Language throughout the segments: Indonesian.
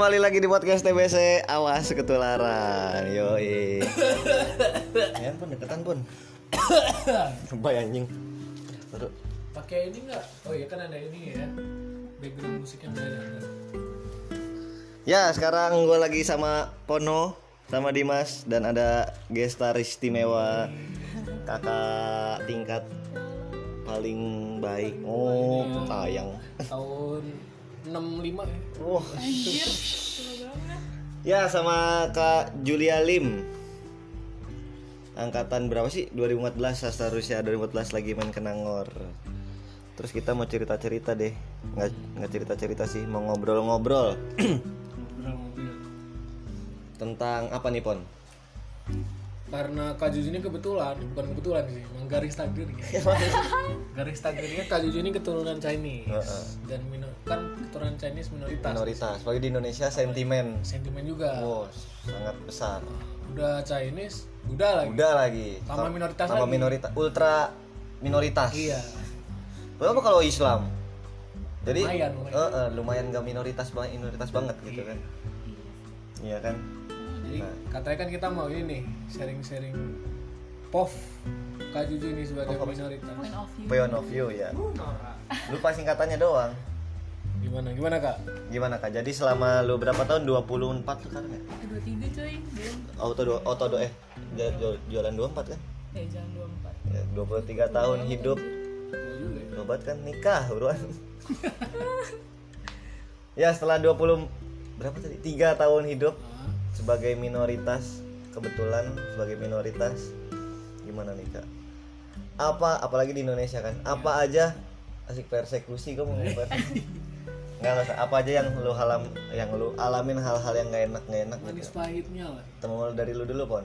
kembali lagi di podcast TBC Awas ketularan Yoi. Ya pun deketan pun Bay anjing. Aduh. pakai ini enggak oh iya kan ada ini ya. Background musik yang beda? Ya sekarang gue lagi sama Pono Sama Dimas Dan ada gestar istimewa Kakak tingkat Paling baik. Oh tayang tahun 65 ya. Wah. Ya sama Kak Julia Lim. Angkatan berapa sih? 2014 Sastra Rusia 2014 lagi main Kenangor Terus kita mau cerita-cerita deh. Nggak, nggak cerita-cerita sih Mau ngobrol-ngobrol. Tentang apa nih Pon? Karena Kak Juju ini kebetulan bukan kebetulan sih emang garis takdir gitu. garis takdirnya Kak Juju ini keturunan Chinese Heeh. dan minor, kan keturunan Chinese minoritas Minoritas Apalagi di Indonesia sentimen sentimen juga Wow sangat besar udah Chinese Buddha lagi Udah lagi Tambah minoritas lagi. minoritas Ultra minoritas iya Berapa kalau Islam? Jadi Lumayan, lumayan. eh, eh, lumayan gak minoritas banget, minoritas banget gitu kan? Iya kan? Jadi katanya kan kita mau ini nih sharing-sharing POV Kak Juju ini sebagai minoritas Point of view. Point of view ya. Lupa singkatannya doang. gimana gimana Kak Gimana kak? Jadi selama lu berapa tahun? 24 sekarang ya? Dua tiga coy, belum. Auto do, auto do eh ju- ju- jualan 24 kan? Eh jangan dua empat. Ya, 23 tahun hidup. Ya. Obat kan nikah buruan. ya setelah 20 berapa tadi? 3 tahun hidup sebagai minoritas kebetulan sebagai minoritas gimana nih kak? Apa apalagi di Indonesia kan? Apa aja asik persekusi kamu nggak usah. apa aja yang lu halam yang lu alamin hal-hal yang nggak enak nggak enak manis gitu. pahitnya lah temen lu dari lu dulu pon.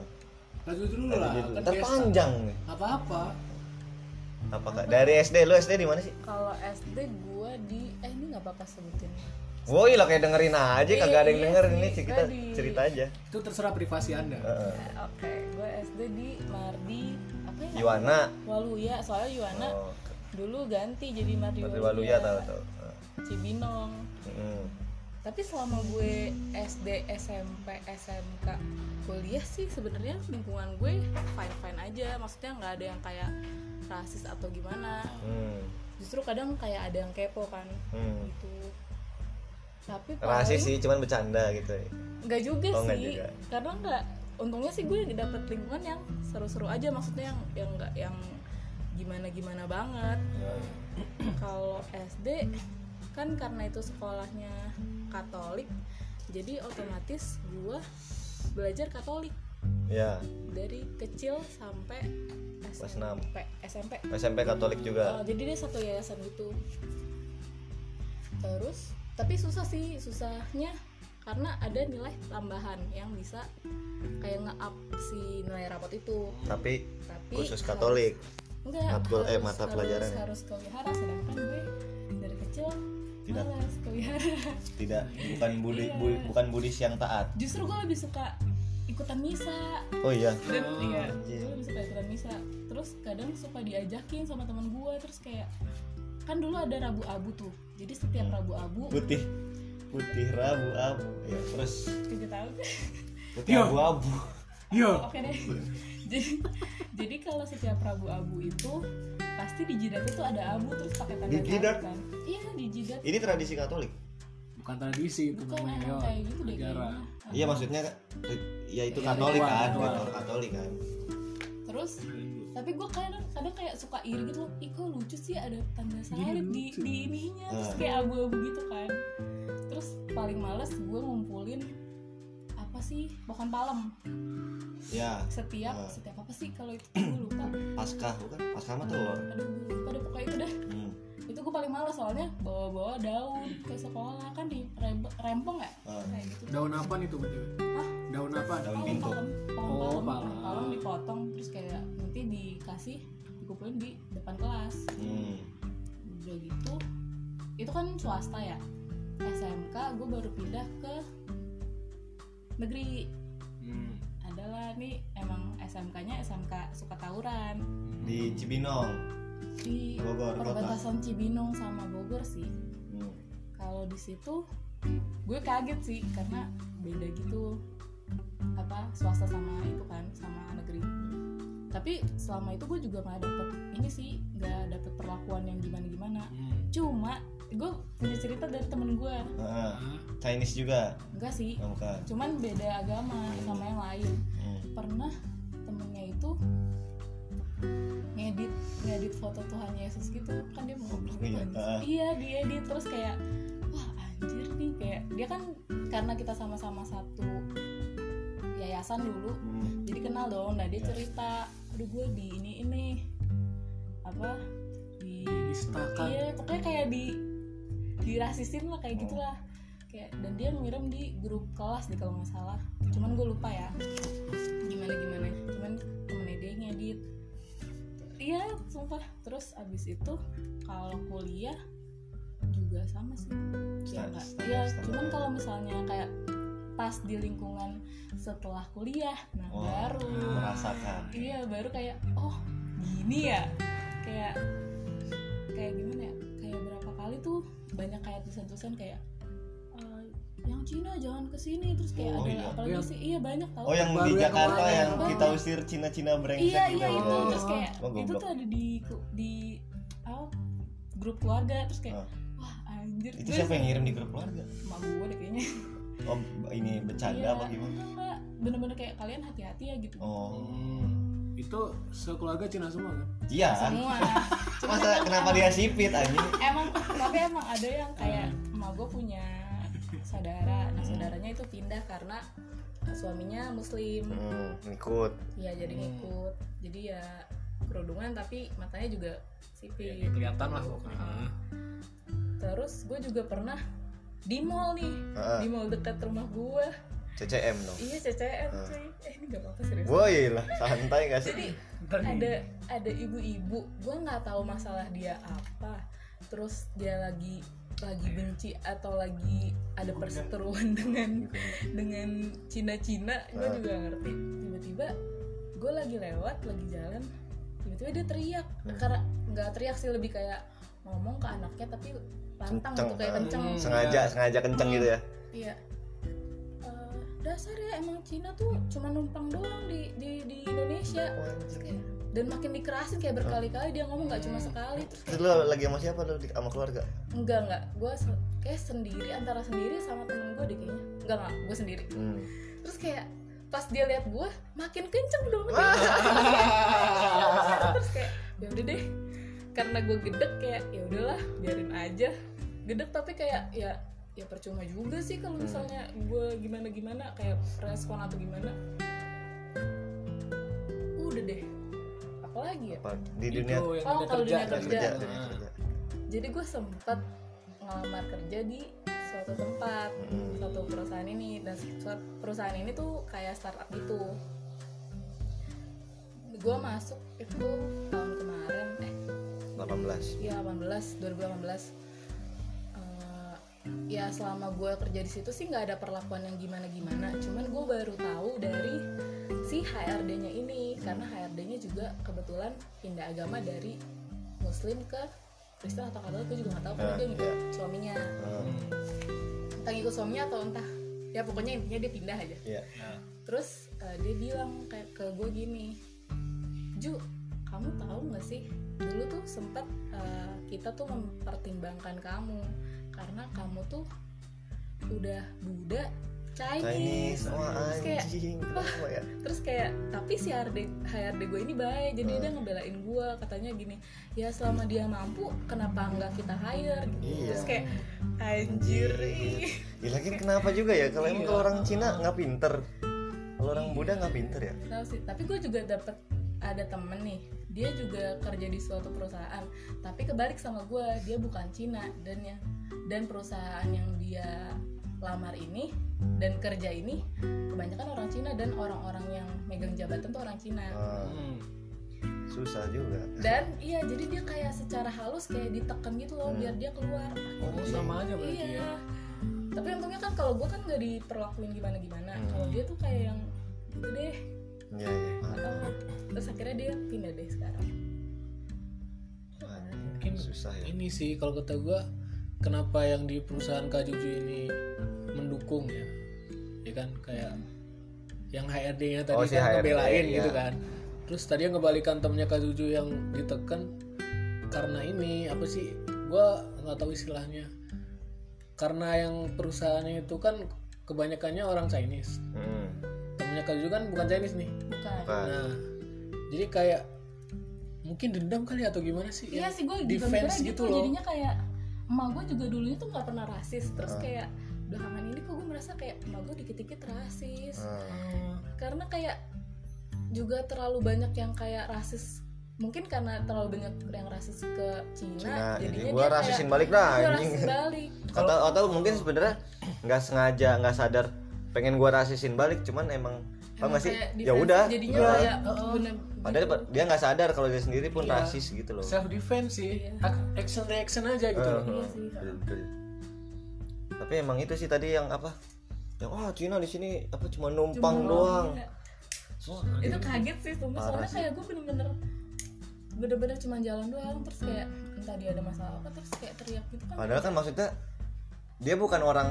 Juju dulu lah kan ntar biasa. panjang nih. Apa-apa. Apa kak? Dari SD lu SD di mana sih? Kalau SD gua di eh ini nggak apa-apa sebutin. Woi lah kayak dengerin aja kagak ada yang Iya denger ini sih kita di- cerita aja itu terserah privasi anda Heeh. Eh, Oke, gua SD di Mardi apa ya? Iwana Waluya, soalnya Yuwana oh, dulu ganti jadi Mardi Patri Waluya Waluya. tahu tahu Cibinong. Mm. Tapi selama gue SD, SMP, SMK, kuliah sih sebenarnya lingkungan gue fine fine aja. Maksudnya nggak ada yang kayak rasis atau gimana. Hmm. Justru kadang kayak ada yang kepo kan, Hmm. gitu. Tapi rasis sih cuman bercanda gitu. Nggak juga Oh, sih juga. karena nggak untungnya sih gue dapet lingkungan yang seru-seru aja maksudnya yang yang nggak yang gimana gimana banget kalau SD kan karena itu sekolahnya Katolik jadi otomatis gue belajar Katolik. Ya. Dari kecil sampai SMP SMP SMP Katolik juga. Oh, jadi dia satu yayasan gitu. Terus tapi susah sih susahnya karena ada nilai tambahan yang bisa kayak nge-up si nilai rapot itu. Tapi tapi khusus harus- Katolik. Enggak Matkul- eh, harus- mata harus- pelajaran ya? harus kewihara sedangkan gue dari kecil Tidak. malas kewihara tidak bukan budi bu- bukan budis yang taat. Justru gue lebih suka ikutan misa. Oh iya? Dan iya. anjir. gue lebih suka ikutan misa. Terus kadang suka diajakin sama teman gue terus kayak kan dulu ada rabu abu tuh. Jadi setiap rabu abu putih. Putih rabu abu. Ya terus? Tujuh tahun putih Iya. abu abu. Yo. Oke deh. Jadi jadi kalau setiap rabu abu itu pasti di jidatnya tuh ada abu terus pakai tanda Di jidat? kan? Iya di jidat. Ini tradisi Katolik? Bukan tradisi itu bukan namanya yo. emang kayak gitu deh iya maksudnya ya itu Iya, Katolik kan Katolik kan. Terus tapi gue kadang kadang kayak suka iri gitu loh. Ih kok lucu sih ada tanda salib di di ininya. Terus Ah. kayak abu-abu gitu kan. Terus paling males gue ngumpulin apa sih? Pohon palem. Ya. Setiap Ah. setiap apa sih? Kalau itu gue lupa. Paskah bukan? Paskah mah telur aduh gue lupa deh pokoknya itu dah gue paling males soalnya bawa-bawa daun ke sekolah. Kan di rem- rempong ya? Ah. kayak gitu daun apa nih tuh betul Hah? daun apa Daun Palem, pintu. palem, pohon Oh, palem, palem. pohon palem dipotong terus kayak nanti dikasih dikumpulin di depan kelas. Hmm. udah gitu. Itu kan swasta ya? SMK gue baru pindah ke negeri. Hmm. adalah nih emang SMK-nya SMK suka tawuran di Cibinong di Bogor, kota. perbatasan Cibinong sama Bogor sih. Hmm. kalau di situ gue kaget sih karena beda gitu. Apa swasta sama itu kan sama negeri. Tapi selama itu gue juga nggak dapet ini sih nggak dapet perlakuan yang gimana gimana Hmm. cuma gue punya cerita dari temen gue. Ah, Chinese juga? Enggak sih. Oh, bukan. Cuman beda agama sama yang lain. Hmm. pernah foto Tuhan Yesus gitu kan dia mau ngobrol Iya, iya diedit terus kayak wah anjir nih kayak dia kan karena kita sama-sama satu yayasan dulu Hmm. jadi kenal dong nah dia Yes. cerita aduh gue di ini ini apa di Distakan. iya pokoknya kayak di dirasisin lah kayak Oh. gitulah kayak dan dia ngirim di grup kelas deh kalau nggak salah cuman gue lupa ya gimana gimana cuman temennya dia ngedit iya sumpah. Terus abis itu kalau kuliah juga sama sih. Ya enggak iya standar. cuman kalau misalnya kayak pas di lingkungan setelah kuliah nah Oh, baru merasakan. Iya baru kayak oh gini ya. Kayak kayak gimana ya? Kayak berapa kali tuh banyak kayak tulisan-tulisan kayak yang Cina jangan ke sini terus kayak Oh, ada iya. apalagi Yang- sih iya banyak tau Oh yang Baru di yang Jakarta kemarin. yang Baru. kita usir Cina-Cina brengsek iya gitu. iya itu Oh. terus kayak Oh, itu tuh ada di di apa grup keluarga terus kayak Ah. wah anjir Itu siapa yang ngirim di grup keluarga? emak gue deh kayaknya Oh ini bercanda Iya, apa gimana? enggak, bener-bener kayak kalian hati-hati ya gitu Oh Hmm. Itu sekeluarga Cina semua kan? iya. semua Masa emang- kenapa dia sipit anjing? emang tapi emang ada yang kayak emak gue punya saudara. Nah saudaranya itu pindah karena suaminya muslim. Hmm, ngikut. ya jadi Hmm. ngikut. Jadi ya kerudungan tapi matanya juga Ya, sipit kelihatan lah pokoknya. terus gue juga pernah di mall nih. Ah, di mall dekat rumah gue CCM dong. iya CCM Ah. cuy. Eh ini gak apa-apa serius. Woi lah, santai gak sih? jadi ada ada ibu-ibu. Gue nggak tahu masalah dia apa. Terus dia lagi lagi benci atau lagi ada perseteruan dengan dengan Cina-Cina gue Ah. juga ngerti tiba-tiba gue lagi lewat lagi jalan tiba-tiba dia teriak Hmm. karena nggak teriak sih lebih kayak ngomong ke anaknya tapi lantang Kenceng, gitu kayak ah. kenceng Hmm. Sengaja, sengaja kenceng gitu ya. iya Eh, dasar ya emang Cina tuh cuma numpang doang di di, di Indonesia dan makin dikerasin kayak berkali-kali dia ngomong nggak cuma sekali terus lu lagi sama siapa? Lu di- sama keluarga? enggak enggak. Gue kayak sendiri antara sendiri sama temen gue deh kayaknya. Enggak enggak. Gue sendiri. Hmm. terus kayak pas dia lihat gue makin kenceng dong. Terus kayak ya udah deh. Karena gue gedek kayak ya udahlah biarin aja. Gedek tapi kayak ya ya percuma juga sih kalau misalnya gue gimana gimana kayak respon atau gimana. Udah deh apalagi ya Apa di Itu dunia yang Oh, kalau kerja. dunia dunia kerja. kerja, Ah. dunia kerja. jadi gue sempat ngelamar kerja di suatu tempat Hmm. suatu perusahaan ini dan suatu perusahaan ini tuh kayak startup gitu gue masuk itu tahun kemarin eh 18. ya 18 2018 Eh, ya selama gue kerja di situ sih nggak ada perlakuan yang gimana gimana cuman gue baru tahu dari si HRD-nya ini karena HRD-nya juga kebetulan pindah agama dari Muslim ke Kristen atau Katolik gue juga nggak tahu karena Ah, dia ngikut iya. suaminya Hmm. entah ngikut suaminya atau entah ya pokoknya intinya dia pindah aja Iya. Terus eh, dia bilang kayak ke gue gini Ju kamu tahu nggak sih dulu tuh sempat eh, kita tuh mempertimbangkan kamu karena kamu tuh udah Buddha Chinese, Chinese, wah Terus kayak, anjing, ya? terus kayak tapi si HRD HRD gue ini baik jadi Hmm. dia ngebelain gue katanya gini ya selama dia mampu kenapa nggak kita hire gitu Iya. terus kayak anjir ih. Ya lagi kenapa juga ya? Kalau emang Iya. kalau orang Cina nggak pinter, kalau orang Buddha nggak pinter ya? tahu sih tapi gue juga dapet ada temen nih dia juga kerja di suatu perusahaan tapi kebalik sama gue dia bukan Cina dan yang dan perusahaan yang dia lamar ini dan kerja ini kebanyakan orang Cina dan orang-orang yang megang jabatan tuh orang Cina Ah, hmm. susah juga. dan iya jadi dia kayak secara halus kayak ditekan gitu loh Hmm. biar dia keluar Oh, sama aja berarti iya ya. tapi untungnya kan kalau gue kan nggak diperlakuin gimana gimana Hmm. kalau dia tuh kayak yang gitu deh Iya iya. atau terus akhirnya dia pindah deh sekarang Ah, Mungkin susah ya. ini sih kalau kata gua kenapa yang di perusahaan Kak Juju ini mendukung ya? Ya kan kayak yang HRD-nya tadi Oh, si kan HRD, ngebelain iya. gitu kan. Terus tadi yang ngebalikan temennya Kak Juju yang ditekan karena ini apa sih gua nggak tahu istilahnya. Karena yang perusahaannya itu kan kebanyakannya orang Chinese. Hmm. temennya Kak Juju kan bukan Chinese nih. Bukan. Bukan. nah jadi kayak mungkin dendam kali atau gimana sih? Iya sih gue juga defense gitu gitu loh. jadinya kayak emak gue juga dulunya tuh nggak pernah rasis terus Ah. kayak belakangan ini kok gue merasa kayak emak gue dikit-dikit rasis. Ah, karena kayak juga terlalu banyak yang kayak rasis mungkin karena terlalu banyak yang rasis ke Cina, Cina, jadi jadinya gua dia rasisin kayak, balik dah, "Gua anjing." rasisin balik atau atau mungkin sebenarnya nggak sengaja nggak sadar pengen gua rasisin balik cuman emang paham Emang nggak sih ya udah jadinya kayak Heeh. bener padahal dia nggak sadar kalau dia sendiri pun Iya. rasis gitu loh self defense sih Iya. Action reaction aja gitu loh Eh, Iya sih. tapi emang itu sih tadi yang apa yang oh Cina di sini apa cuma numpang Cuma doang iya. Oh, itu kaget sih sumpah soalnya sih. kayak gue bener-bener bener-bener cuma jalan doang terus kayak entah dia ada masalah apa terus kayak teriak gitu kan padahal kan maksudnya dia bukan orang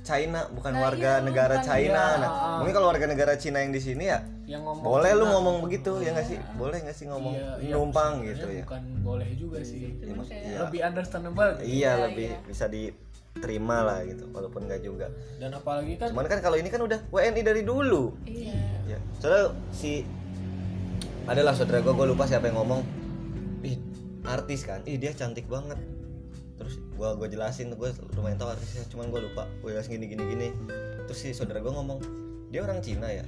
China bukan Nah, warga iya, negara bukan. China Iya. nah mungkin kalau warga negara Cina yang di sini ya yang ngomong boleh lu Cina. ngomong begitu ya nggak sih boleh nggak sih ngomong Iya, iya, numpang sebenarnya gitu ya bukan boleh juga sih kayak Iya. lebih understandable gitu. iya Iya, lebih iya. bisa diterima lah gitu walaupun nggak juga dan apalagi kan cuman kan kalau ini kan udah WNI dari dulu iya ya soalnya si adalah saudara gue gue lupa siapa yang ngomong ih artis kan ih dia cantik banget terus gue gue jelasin gue lumayan tahu artisnya cuman gue lupa. Gue jelasin gini gini gini. Terus si saudara gue ngomong dia orang Cina ya?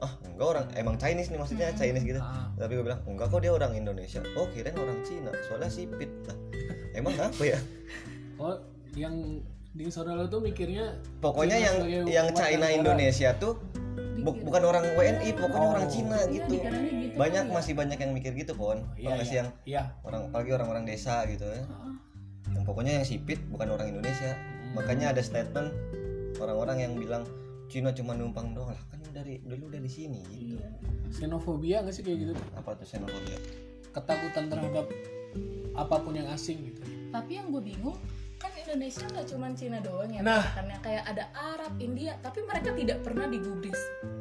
Ah enggak orang emang Chinese nih maksudnya Chinese gitu. Ah. tapi gue bilang enggak kok dia orang Indonesia. Oh kirain orang Cina soalnya sipit lah emang apa ya? Oh yang di saudara tuh mikirnya pokoknya Cina yang yang China negara. Indonesia tuh bu- bukan orang WNI pokoknya Oh. orang Cina Iya, gitu. gitu banyak kan ya. masih banyak yang mikir gitu pon iya sih iya. yang iya. orang apalagi orang-orang desa gitu ya. Heeh. yang pokoknya yang sipit bukan orang Indonesia. Makanya ada statement orang-orang yang bilang Cina cuma numpang doang lah. Kan dari dulu dari sini gitu. Iya. xenofobia nggak sih kayak gitu? Apa tuh xenofobia? Ketakutan terhadap apa pun yang asing gitu. Tapi yang gue bingung Indonesia nggak cuma Cina doang ya Nah. karena kayak ada Arab India tapi mereka tidak pernah digubris.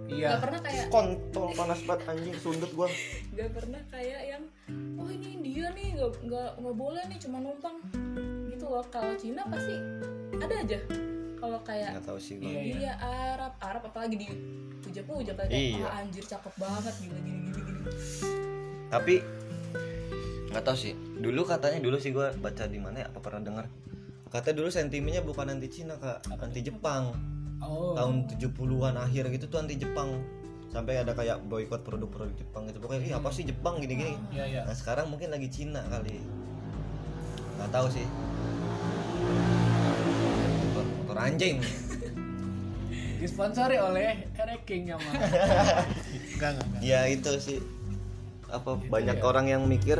Iya. Nggak pernah kayak kontol panas banget anjing sundut gua. Nggak pernah kayak yang oh ini India nih nggak nggak nggak boleh nih cuma numpang. Gitu loh. Kalau Cina pasti ada aja. Kalau kayak nggak tahu sih gua. Iya, iya. India Arab Arab apalagi di puja-puja kayak Iya. ah, anjir cakep banget gila gini gini gini. Tapi nggak tahu sih. Dulu katanya dulu sih gua baca di mana ya apa pernah dengar katanya dulu sentimennya bukan anti Cina kak. Anti Jepang. Oh. Tahun 70-an akhir gitu tuh anti Jepang. Sampai ada kayak boykot produk-produk Jepang gitu. Pokoknya ih apa sih Jepang gini-gini? Iya iya. Nah sekarang mungkin lagi Cina kali. Nggak tahu sih. Motor, motor anjing. Disponsori oleh Ereking ya mah enggak enggak enggak ya itu sih. Apa banyak ya. orang yang mikir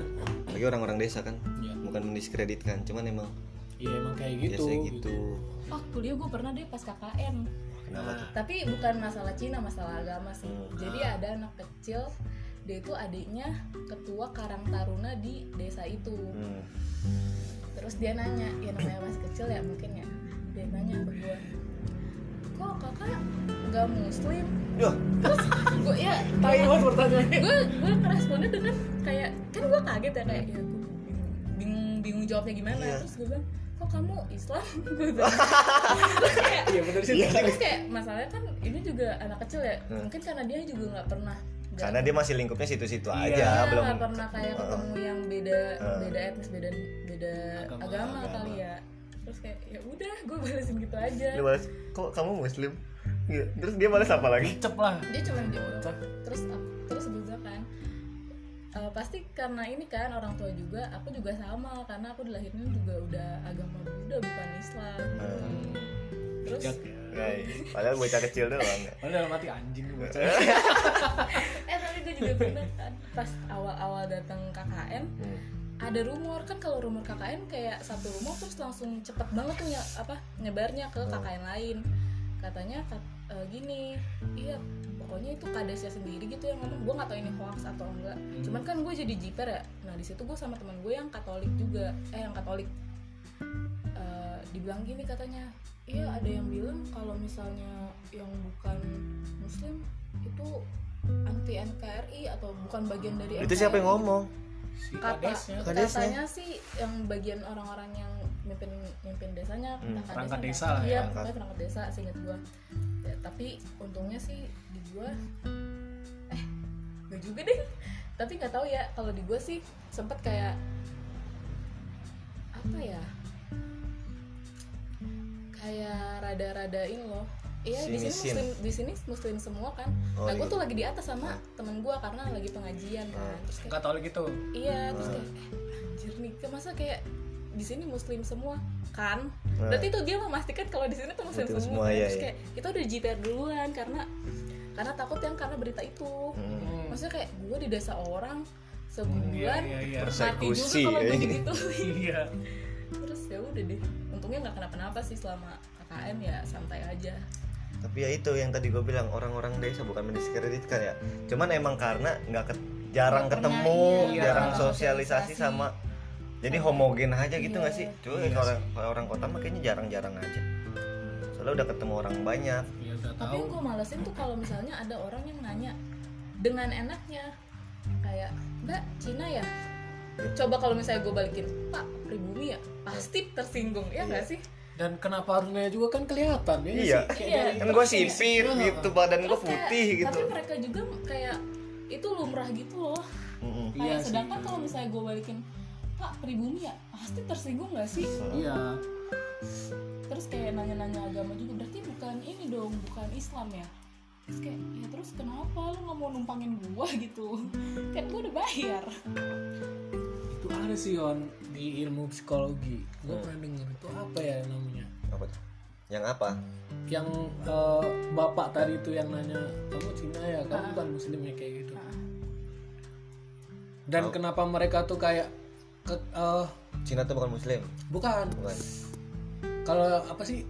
lagi orang-orang desa kan. Iya. bukan mendiskreditkan cuman emang iya emang kayak gitu biasa gitu. Oh kuliah gue pernah deh pas KKN kenapa tuh? Tapi bukan masalah Cina masalah agama sih. Hmm. jadi ada anak kecil dia itu adiknya ketua Karang Taruna di desa itu. Hmm. terus dia nanya ya namanya masih kecil ya mungkin ya. Dia nanya ke gue kok kakak nggak muslim? Yah, gue ya tai banget pertanyaannya. gue gue ngeresponnya dengan kayak kan gue kaget ya kayak ya gue bingung bingung jawabnya gimana? Iya. terus gue bilang kamu Islam gue terus kayak iya bener sih terus kayak masalahnya kan ini juga anak kecil ya Hmm. mungkin karena dia juga nggak pernah karena dia masih lingkupnya situ-situ Iya, aja Iya, belum nggak pernah kayak ketemu yang beda Heeh. beda etnis beda beda Agama, agama, agama. kali ya terus kayak ya udah gue balesin gitu aja Dia balas, kok kamu muslim Gitu. terus dia balas apa lagi cep lah dia cuma Cep. terus terus gue bilang kan "Eh, pasti karena ini kan orang tua juga aku juga sama karena aku dilahirnya juga udah agama Buddha bukan Islam. Hmm. terus Jak ya. Guys, padahal bocah kecil doang. Padahal dalam hati anjing bocah. Eh tapi gue juga pernah kan pas awal-awal datang KKN Hmm. ada rumor kan kalau rumor KKN kayak satu rumor terus langsung cepet banget tuh ya, apa nyebarnya ke KKN lain. Katanya kat- eh, gini iya pokoknya itu kadesnya sendiri gitu yang ngomong gue nggak tahu ini hoax atau enggak. Cuman kan gue jadi jiper ya. Nah di situ gue sama teman gue yang katolik juga. Eh yang katolik. Eh, dibilang gini katanya iya ada yang bilang kalau misalnya yang bukan muslim itu anti NKRI atau bukan bagian dari itu siapa yang NKRI. ngomong? si kata kadesnya Kadesnya. katanya sih yang bagian orang-orang yang mimpin mimpin desanya Hmm, perangkat desa entah- lah ya, iya perangkat. pokoknya perangkat desa seingat gua. Ya, tapi untungnya sih di gua eh gak juga deh. Tapi nggak tahu ya kalau di gua sih sempet kayak apa ya? Kayak rada-radain loh. Iya di sini muslim di sini muslim semua kan. Oh, nah gue iya. tuh lagi di atas sama temen gue karena lagi pengajian kan. Terus kayak nggak tahu gitu Iya, terus kayak eh, anjir nih, masa kayak di sini muslim semua kan? Nah. Berarti itu dia memastikan kalau di sini tuh muslim Muslim semua. semua, kan? iya, terus iya. kayak kita udah jiper duluan karena karena takut yang karena berita itu. Hmm. Hmm. Maksudnya kayak gue di desa orang iya sebulan iya iya mati Persekusi, juga kalau ya. gue gitu. iya terus ya udah deh. Untungnya nggak kenapa-napa sih selama KKN ya santai aja. tapi ya itu yang tadi gue bilang orang-orang desa bukan mendiskreditkan ya cuman emang karena nggak ke- jarang pernah, ketemu iya, jarang jarang sosialisasi sosialisasi. sama jadi homogen aja gitu Iya. nggak sih cuy Iya kalau orang kalau orang kota mah kayaknya jarang-jarang aja soalnya udah ketemu orang banyak ya udah Tapi tahu yang gue malesin tuh kalau misalnya ada orang yang nanya dengan enaknya kayak Mbak Cina ya. Coba kalau misalnya gue balikin Pak pribumi ya pasti tersinggung ya nggak sih? dan kenapa harusnya juga kan kelihatan ya Iya. sih? Kayak Iya. kan gue sipit Iya. gitu badan gue Terus kayak- putih gitu Tapi mereka juga kayak itu lumrah gitu loh. Mm-mm. Iya Kayak sih. sedangkan kalau misalnya gue balikin Pak pribumi ya pasti tersinggung nggak sih? iya Terus kayak nanya-nanya agama juga berarti bukan ini dong bukan Islam ya? Terus kayak ya terus kenapa lu nggak mau numpangin gua gitu? Kan gua udah bayar. itu ada sih on di ilmu psikologi gue Hmm. pernah denger itu apa ya namanya apa tuh yang apa yang eh, bapak tadi itu yang nanya kamu Cina ya kamu Ah. bukan muslim ya kayak gitu Ah. dan Oh. kenapa mereka tuh kayak ke, eh, Cina tuh bukan muslim. bukan. Bukan. Kalau apa sih?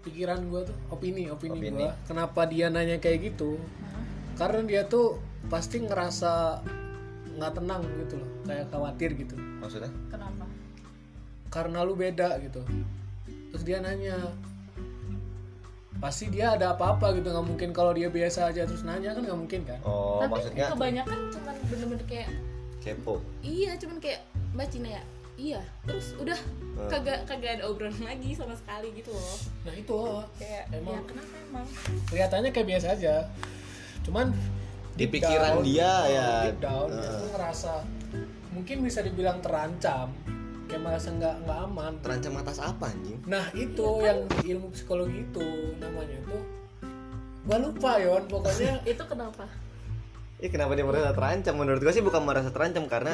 Pikiran gue tuh opini opini, Opini. gue kenapa dia nanya kayak gitu? Karena dia tuh pasti ngerasa nggak tenang gitu loh kayak khawatir gitu. Maksudnya? Kenapa? karena lu beda gitu. Terus dia nanya pasti dia ada apa-apa gitu nggak mungkin kalau dia biasa aja. Terus nanya kan nggak mungkin kan? Oh Tapi maksudnya? kebanyakan cuman bener-bener kayak kepo iya cuman kayak Mbak Cina ya. Iya, terus udah Hmm. kagak kagak ada obrolan lagi sama sekali gitu loh. nah itu oh, Kayak Emang. ya kenapa emang? kelihatannya kayak biasa aja cuman Di pikiran dia ya. deep down dia Heeh. tuh ngerasa mungkin bisa dibilang terancam kayak merasa nggak nggak aman terancam atas apa anjing nah itu yang di ilmu psikologi itu namanya itu gua lupa yon pokoknya Itu kenapa? Ih kenapa dia merasa terancam? Menurut gua sih bukan merasa terancam karena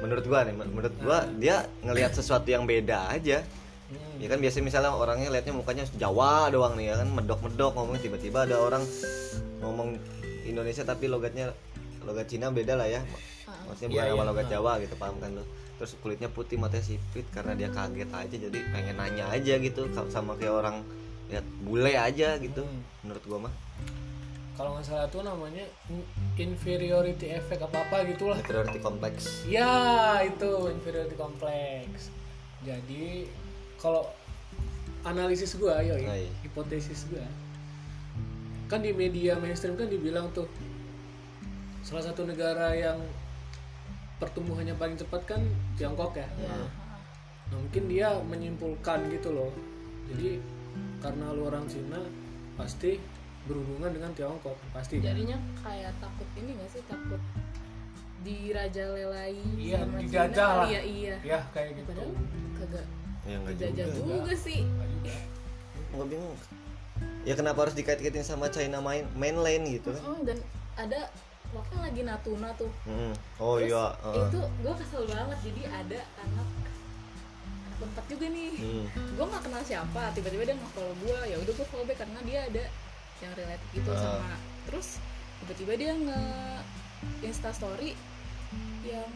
menurut gua nih, menurut gua dia ngelihat sesuatu yang beda aja. Ya kan biasa misalnya orangnya liatnya mukanya Jawa doang nih ya kan medok-medok ngomong tiba-tiba ada orang ngomong Indonesia tapi logatnya logat Cina beda lah ya. Maksudnya bukan Iya, sama iya. logat Jawa gitu, paham kan lo? Terus kulitnya putih, matanya sipit karena dia kaget aja jadi pengen nanya aja gitu sama kayak orang lihat bule aja gitu. Hmm. Menurut gua mah kalau nggak salah tuh namanya in- inferiority effect apa apa gitulah. Inferiority complex. ya itu inferiority complex. Jadi kalau analisis gua yo Nah, iya. hipotesis gua kan di media mainstream kan dibilang tuh salah satu negara yang pertumbuhannya paling cepat kan Tiongkok ya. Nah mungkin dia menyimpulkan gitu loh. Jadi karena lu orang Cina pasti berhubungan dengan Tiongkok pasti kan? Jadinya kayak takut ini gak sih takut dirajalelai Iya, sama dijajah lah. ya iya. ya kayak gitu Padahal kagak Ya enggak dijajah juga. juga sih. Nggak bingung ya kenapa harus dikait-kaitin sama China main mainland gitu kan Mm, dan ada waktu lagi Natuna tuh. Hmm. oh Terus iya heeh. Itu gue kesel banget jadi ada anak anak empat juga nih. Hmm. Gue nggak kenal siapa, tiba-tiba dia nge-follow gue, ya udah gue follow back karena dia ada yang relate gitu Ah. sama. Terus tiba-tiba dia nge Insta story yang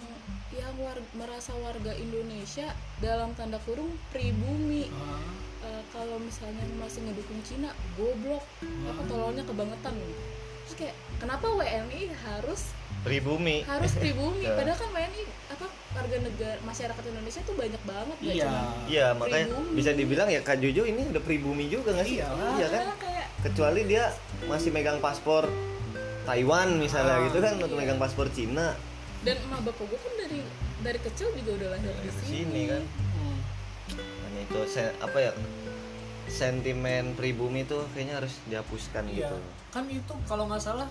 yang war- merasa warga Indonesia dalam tanda kurung pribumi Ah, Eh, kalau misalnya masih ngedukung Cina goblok apa tololnya kebangetan gitu terus kayak kenapa WNI harus pribumi harus pribumi Ya. padahal kan WNI apa warga negara masyarakat Indonesia tuh banyak banget Iya. iya makanya Pribumi. bisa dibilang ya Kak Jojo ini udah pribumi juga nggak sih Iya. iya kan kayak kecuali dia masih megang paspor Taiwan misalnya Ah. gitu kan Iya. megang paspor Cina dan emak bapak gue kan dari dari kecil juga udah lahir di di sini, sini kan Hmm. Makanya itu se- apa ya sentimen pribumi itu kayaknya harus dihapuskan Iya. gitu Kan itu kalau nggak salah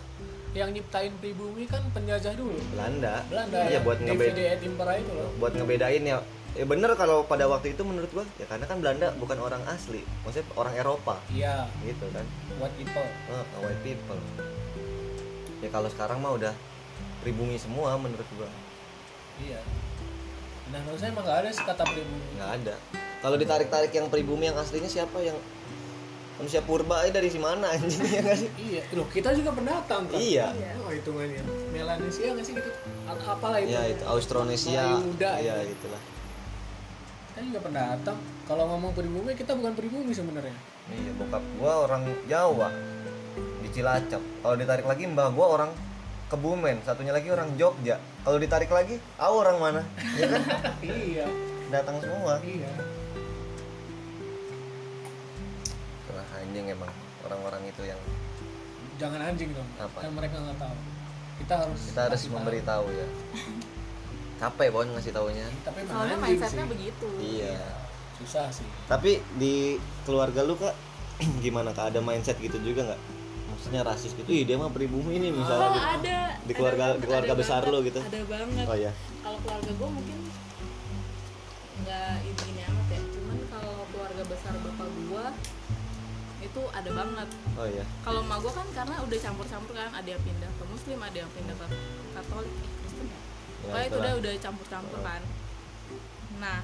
yang nyiptain pribumi kan penjajah dulu. Belanda Belanda. iya yang buat ngebed DVD et Impera itu loh. buat ngebedain ya ya bener kalau pada waktu itu menurut gua ya karena kan Belanda bukan orang asli maksudnya orang Eropa Iya, gitu kan buat itu. Eh, white people ya kalau sekarang mah udah pribumi semua menurut gua Iya. Nah, menurut saya emang nggak ada sih kata pribumi. nggak ada kalau ditarik-tarik yang pribumi yang aslinya siapa yang manusia purba aja dari si mana anjing ya nggak sih Iya, loh kita juga pendatang kan. Iya. Oh, hitungannya. Melanesia nggak sih gitu? Apalah itu? ya itu Austronesia Mayuda, ya itu. gitulah Kita juga pendatang. Kalau ngomong pribumi kita bukan pribumi sebenarnya. iya bokap gua orang Jawa di Cilacap kalau ditarik lagi mbah gua orang Kebumen satunya lagi orang Jogja kalau ditarik lagi aku orang mana ya kan iya. datang semua Iya. Wah, anjing emang orang-orang itu yang Jangan anjing dong. Apa? Kan mereka nggak tahu. Kita harus kita harus tahu. memberitahu ya capek bon ngasih taunya. Tapi soalnya mindsetnya sih. begitu. Iya. Susah sih. tapi di keluarga lu kak gimana kak? Ada mindset gitu juga nggak? Maksudnya rasis gitu ih dia mah pribumi nih misalnya oh gitu. ada. Di keluarga- ada di keluarga ada besar banget, lo gitu? ada banget. Oh ya kalau keluarga gue mungkin nggak ini amat ya. Cuman kalau keluarga besar bapak gue itu ada banget. Oh ya kalau emak gue kan karena udah campur-campur kan. Ada yang pindah ke muslim ada yang pindah ke katolik Pokoknya itu udah udah campur-campur Oh. kan nah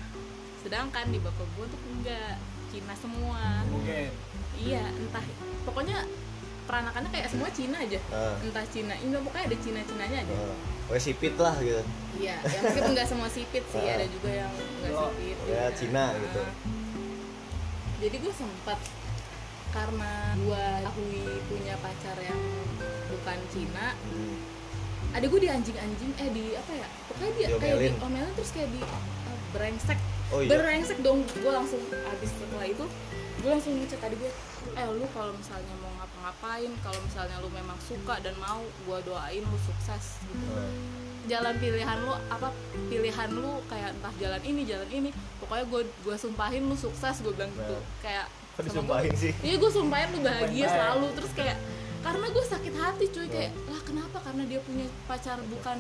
sedangkan di bapak gue tuh enggak Cina semua Oke. iya entah pokoknya peranakannya kayak semua Cina aja Ah. entah Cina ini pokoknya ada Cina Cinanya aja Oh. Pokoknya sipit lah gitu iya yang meskipun nggak semua sipit sih Ah. ada juga yang nggak Oh, sipit ya, juga. Cina gitu. jadi gue sempat karena gue akui punya pacar yang bukan Cina Hmm. Ada gue di anjing-anjing eh di apa ya pokoknya dia kayak Diomelin. diomelin terus kayak di uh, brengsek oh iya. Brengsek dong gue langsung abis setelah itu gue langsung ngecek tadi gue eh lu kalau misalnya mau ngapa-ngapain kalau misalnya lu memang suka dan mau gue doain lu sukses. Gitu. Oh. jalan pilihan lu apa pilihan lu kayak entah jalan ini jalan ini pokoknya gue gue sumpahin lu sukses gue bilang gitu. Nah. kayak disumpahin sih? Iya gue sumpahin lu bahagia selalu terus kayak karena gue sakit hati cuy kayak lah kenapa karena dia punya pacar bukan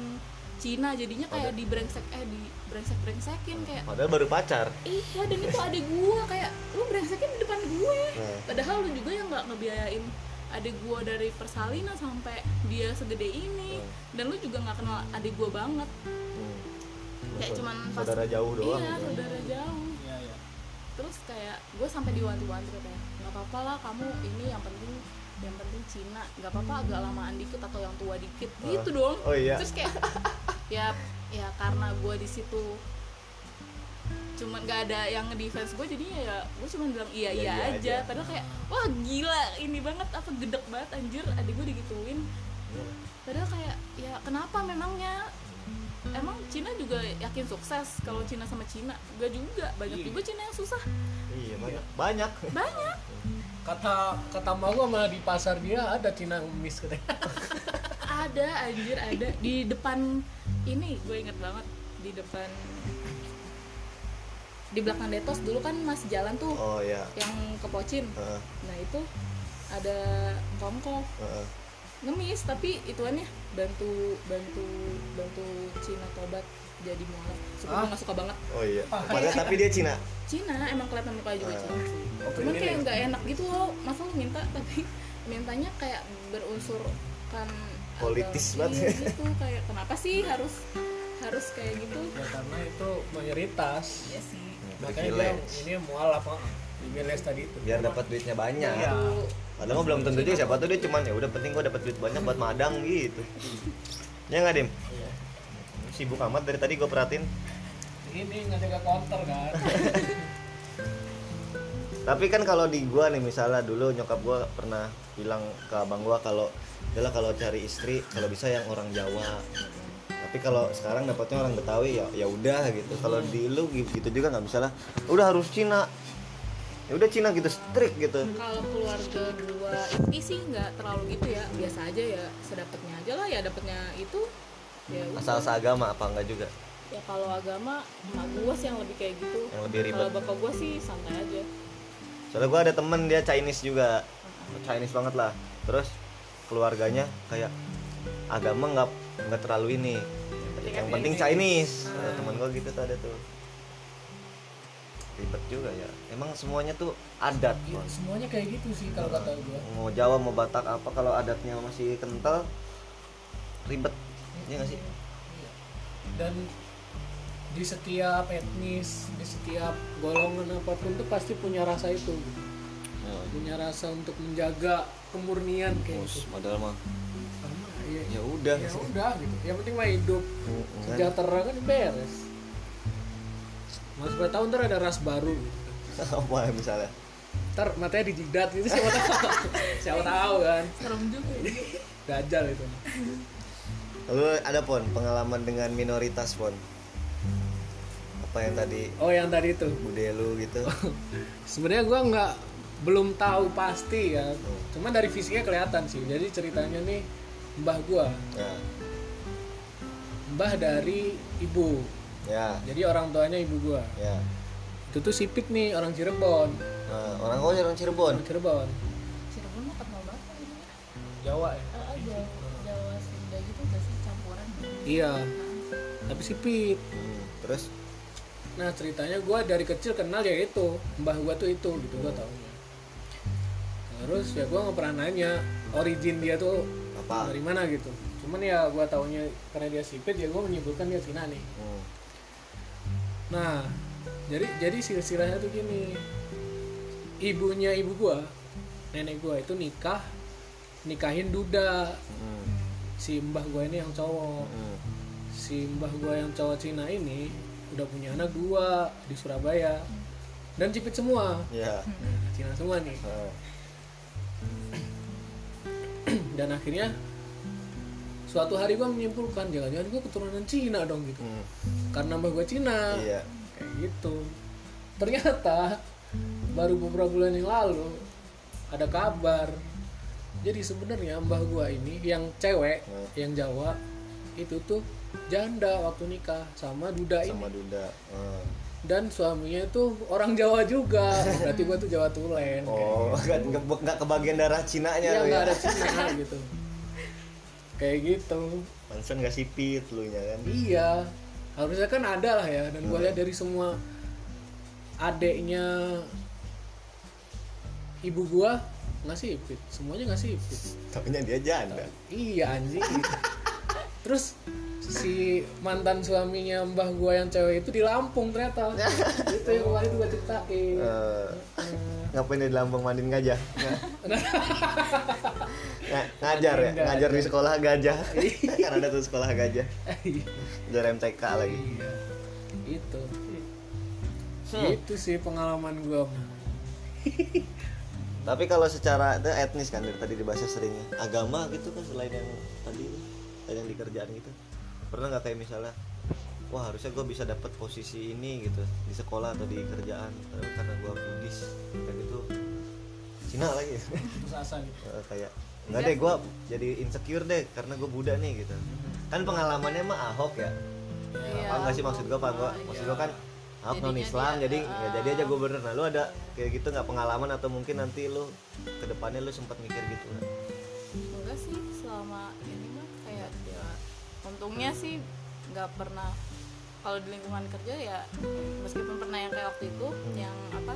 Cina jadinya kayak di brengsek eh di brengsek brengsekin kayak padahal baru pacar iya dan itu adik gue kayak lu brengsekin di depan gue Nah. padahal lu juga yang nggak ngebiayain adik gue dari persalinan sampai dia segede ini Hmm. dan lu juga nggak kenal adik gue banget Hmm. kayak cuman pas- saudara jauh doang iya gitu. saudara jauh Iya, iya. terus kayak gue sampai diwanti-wanti katanya nggak apa-apa lah kamu ini yang penting yang penting Cina. Nggak apa-apa agak lamaan dikit atau yang tua dikit. Gitu dong. Oh iya. Terus kayak ya ya karena gue di situ cuman gak ada yang ngedefense gue jadinya ya gue cuma bilang iya Iya, iya, iya aja. aja. padahal kayak wah gila ini banget apa gedek banget anjir adik gue digituin. Padahal kayak ya kenapa memangnya? Emang Cina juga yakin sukses kalau Cina sama Cina? Gak juga banyak Iya. juga Cina yang susah. Iya banyak. Banyak. Banyak Kata kata mau gua mah di pasar dia ada Cina ngemis katanya. ada anjir ada. Di depan ini gue inget banget di depan di belakang detos dulu kan masih jalan tuh oh iya. yang ke Pocin. Heeh, nah itu ada kongko heeh. ngemis tapi ituannya bantu bantu bantu Cina tobat jadi mualaf suka Ah. gue nggak suka banget oh iya Ah, padahal tapi dia Cina Cina emang kelihatan mukanya juga Ah. Cina sih Oh, cuman ini kayak nggak enak gitu loh masa lu minta tapi mintanya kayak berunsur kan Politis agak- banget. iya gitu kayak kenapa sih harus harus kayak gitu Ya karena itu mayoritas. ya sih Makanya dia ini mualaf ah. di village tadi itu. biar dapat duitnya banyak Iya. padahal mah belum tentu juga siapa tuh dia cuman ya udah penting gua dapat duit banyak buat madang gitu ya nggak dim Iya. Sibuk amat dari tadi gue perhatiin. Ini nggak jaga counter kan. tapi kan kalau di gua nih misalnya dulu nyokap gua pernah bilang ke abang gua kalau adalah kalau cari istri kalau bisa yang orang Jawa. Tapi kalau sekarang dapatnya orang Betawi ya ya udah gitu. Kalau di lu gitu juga nggak bisa lah. Udah harus Cina. Ya udah Cina gitu strict gitu. Kalau keluarga gua ini sih nggak terlalu gitu ya. Biasa aja ya sedapatnya aja lah ya dapatnya itu ya asal seagama apa enggak juga? Ya kalau agama emak gua sih yang lebih kayak gitu. Yang lebih ribet. Kalau bapak gua sih santai aja. Soalnya gua ada temen dia Chinese juga. Chinese banget lah. Terus keluarganya kayak agama nggak nggak terlalu ini. Yang penting Chinese. Ada teman gua gitu tuh ada tuh. Ribet juga ya. Emang semuanya tuh adat Bon. semuanya kayak gitu sih kalau kata gue mau Jawa mau Batak apa kalau adatnya masih kental ribet ya nggak sih? Dan di setiap etnis di setiap golongan apa pun tuh pasti punya rasa itu. Gitu. punya rasa untuk menjaga kemurnian kayak Mus, gitu. padahal mah. Ya, ya udah. Ya udah gitu. Yang penting mah hidup. Mm, kan? sejahtera kan beres. Mas berapa tahun ntar ada ras baru gitu. apa ya misalnya? Ntar matanya dijidat gitu siapa tahu. Siapa tahu kan. Serem juga. Ya. dajal itu lalu ada pon pengalaman dengan minoritas pon? Apa yang tadi oh yang tadi itu. bude lu gitu? Sebenarnya gua nggak belum tahu pasti ya. Cuman dari fisiknya kelihatan sih. Jadi ceritanya nih mbah gua. Ya. Mbah dari ibu. Ya. Jadi orang tuanya ibu gua. Ya. Itu tuh sipit nih orang Cirebon. Nah, orang oh orang Cirebon? Orang Cirebon. Cirebon mah kenal banget ini ya Jawa ya? Jawa iya. Tapi sipit Hmm, terus? Nah ceritanya gua dari kecil kenal ya itu. Mbah gua tuh itu gitu gua taunya terus ya gua nggak pernah nanya origin dia tuh apa? dari mana gitu. Cuman ya gua taunya karena dia sipit ya gua menyebutkan dia Cina nih. Hmm, Nah, jadi jadi silsilahnya tuh gini. Ibunya ibu gua, nenek gua itu nikah nikahin duda. Hmm, si mbah gua ini yang cowok. hmm. Si mbah gua yang cowok Cina ini udah punya anak dua di Surabaya dan cipit semua. ya Nah, Cina semua nih. Dan akhirnya suatu hari gua menyimpulkan jangan-jangan gua keturunan Cina dong gitu. hmm. Karena mbah gua Cina. iya kayak gitu ternyata baru beberapa bulan yang lalu ada kabar jadi sebenarnya mbah gua ini yang cewek Hmm. yang Jawa itu tuh janda waktu nikah sama duda ini. Sama Duda Hmm. dan suaminya itu orang Jawa juga. Berarti gua tuh Jawa Tulen oh nggak nggak- nggak kebagian darah Cina nya Iya ya? ada Cina gitu. Kayak gitu. Pantesan nggak sipit lu nya kan? Iya. Harusnya kan ada lah ya. Dan gue lihat dari semua adeknya ibu gua nggak sipit semuanya nggak sipit tapi nya dia janda. Iya anjing. Gitu. terus si mantan suaminya mbah gua yang cewek itu di Lampung ternyata. Itu yang kemarin gua ceritain. Hmm. ngapain di Lampung mandiin gajah Nga- Nga- ngajar ya? Ngajar di sekolah gajah. Kan ada tuh sekolah gajah. Iya. ngajar MTK lagi. Iya. itu. Hmm. itu sih pengalaman gua tapi kalau secara itu etnis kan dari tadi dibahas seringnya agama gitu kan selain yang tadi itu, selain yang di kerjaan gitu. Pernah nggak kayak misalnya wah harusnya gue bisa dapat posisi ini gitu di sekolah atau di kerjaan tapi karena gue Buddhis kayak gitu. Cina lagi. Gitu. Eh, kayak nggak deh gue jadi insecure deh karena gue Buddha nih gitu. Kan pengalamannya mah Ahok ya. Iya, apa enggak sih maksud gue apa gua Ahok, maksud iya. gue kan Ahok non Islam jadi uh, ya jadi aja gue bener nah lu ada kayak gitu nggak pengalaman atau mungkin nanti lu ke depannya lu sempat mikir gitu nggak? enggak sih selama ini mah kayak ya untungnya sih nggak pernah kalau di lingkungan kerja ya meskipun pernah yang kayak waktu itu yang apa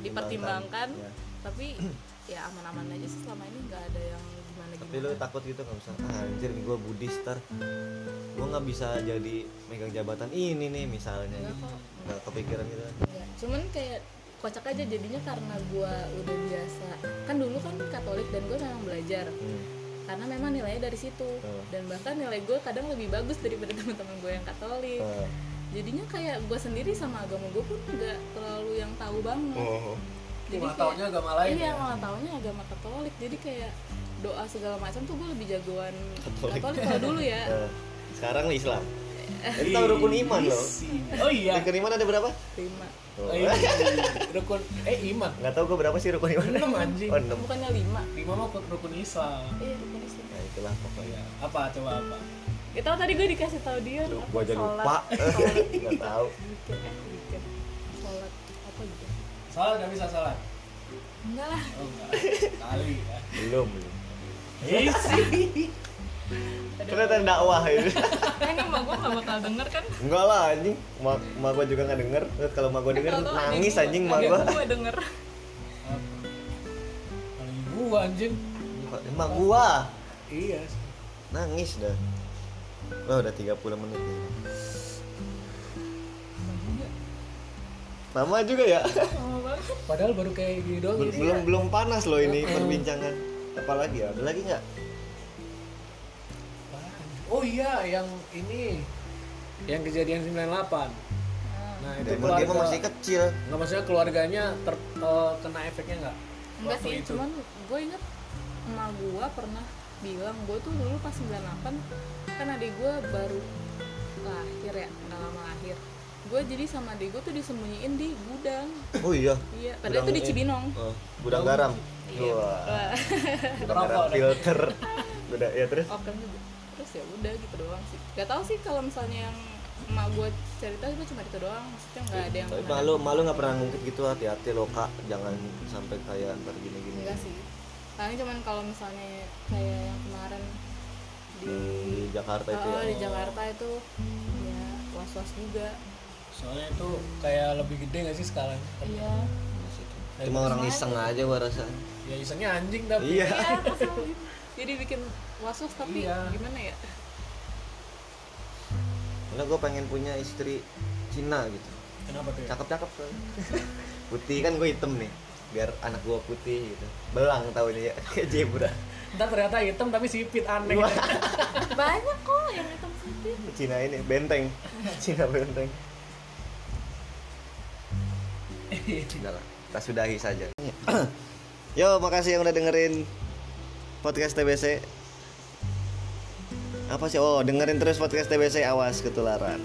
dipertimbangkan Ya. tapi ya aman-aman aja sih selama ini nggak ada yang tapi gimana takut gitu nggak bisa ah, anjir nih gue Buddhis ntar gue nggak bisa jadi megang jabatan ini nih misalnya gitu kok. nggak kepikiran gitu kan Enggak. cuman kayak kocak aja jadinya karena gua udah biasa kan dulu kan Katolik dan gue memang belajar hmm. karena memang nilainya dari situ Hmm. dan bahkan nilai gue kadang lebih bagus daripada teman-teman gue yang Katolik Eh, jadinya kayak gue sendiri sama agama gue pun nggak terlalu yang tahu banget oh. jadi malah kayak- taunya agama lain iya ya? malah taunya agama Katolik jadi kayak doa segala macam tuh gue lebih jagoan Katolik. Katolik, kalau dulu ya. Nah, sekarang Islam. Jadi tahu rukun iman loh. Oh iya. Rukun iman ada berapa? lima. Oh. Oh, iya. rukun eh iman. Nggak tahu gue berapa sih rukun iman. Enam anjing. Oh enam. Bukannya lima? Lima mah rukun Islam. Iya rukun Islam. Nah itulah pokoknya. Ya apa coba apa? Itu tadi gue dikasih tahu dia apa, gua aja sholat, lupa. Sholat. Tahu. Zikir eh sholat apa gitu? Salat nggak bisa salat? Enggak lah. Oh enggak kali ya. Belum belum isi Ternyata dakwah itu Nah, ini emak gue gak bakal denger kan? Enggak lah anjing. Mak, mak gue juga nggak denger. Kalau mak gue denger Kalau nangis gua- anjing mak gue gue denger. Paling gua anjing. Mak gue iya nangis dah. Wah udah 30 menit nih. Lama juga ya. Padahal baru kayak gini doang Bel- gitu. belum belum panas loh ini perbincangan apalagi ya? Ada lagi nggak? Oh iya yang ini. Yang kejadian 98 nah itu Demon dia keluarga masih kecil. Nggak maksudnya keluarganya ter, eh, kena efeknya nggak? Enggak sih itu. cuman gue inget emak gue pernah bilang gue tuh dulu pas 98 kan adik gue baru lahir ya nggak lama lahir gue jadi sama adik gue tuh disembunyiin di gudang. Oh iya? Iya padahal itu di Gudang- Cibinong. Oh, gudang garam? Iya. wah. gudang garam filter. Udah ya terus? Open juga. Terus ya udah gitu doang sih. Gak tau sih kalau misalnya yang emak gue cerita itu cuma itu doang. Maksudnya nggak ada yang tapi malu malu nggak pernah ngungkit gitu hati-hati lo kak. Jangan sampai kayak ntar gini gini enggak sih. Paling cuman kalau misalnya kayak yang kemarin di di Jakarta itu oh, ya di Jakarta itu ya was was juga soalnya itu kayak lebih gede nggak sih sekarang iya. Cuma orang iseng aja gua rasa. Ya isengnya anjing tapi. Iya. Iya gitu. jadi bikin was was tapi Iya. gimana ya? Karena gue pengen punya istri Cina gitu. Kenapa tuh ya? cakep-cakep tuh. Putih kan gue hitam nih. Biar anak gue putih gitu. Belang tahunya ya kayak zebra. Ntar ternyata hitam tapi sipit aneh. Banyak kok yang hitam putih. Cina ini benteng. Cina benteng Udah lah, kita sudahi saja. Yo makasih yang udah dengerin podcast TBC apa sih? Oh dengerin terus podcast TBC awas ketularan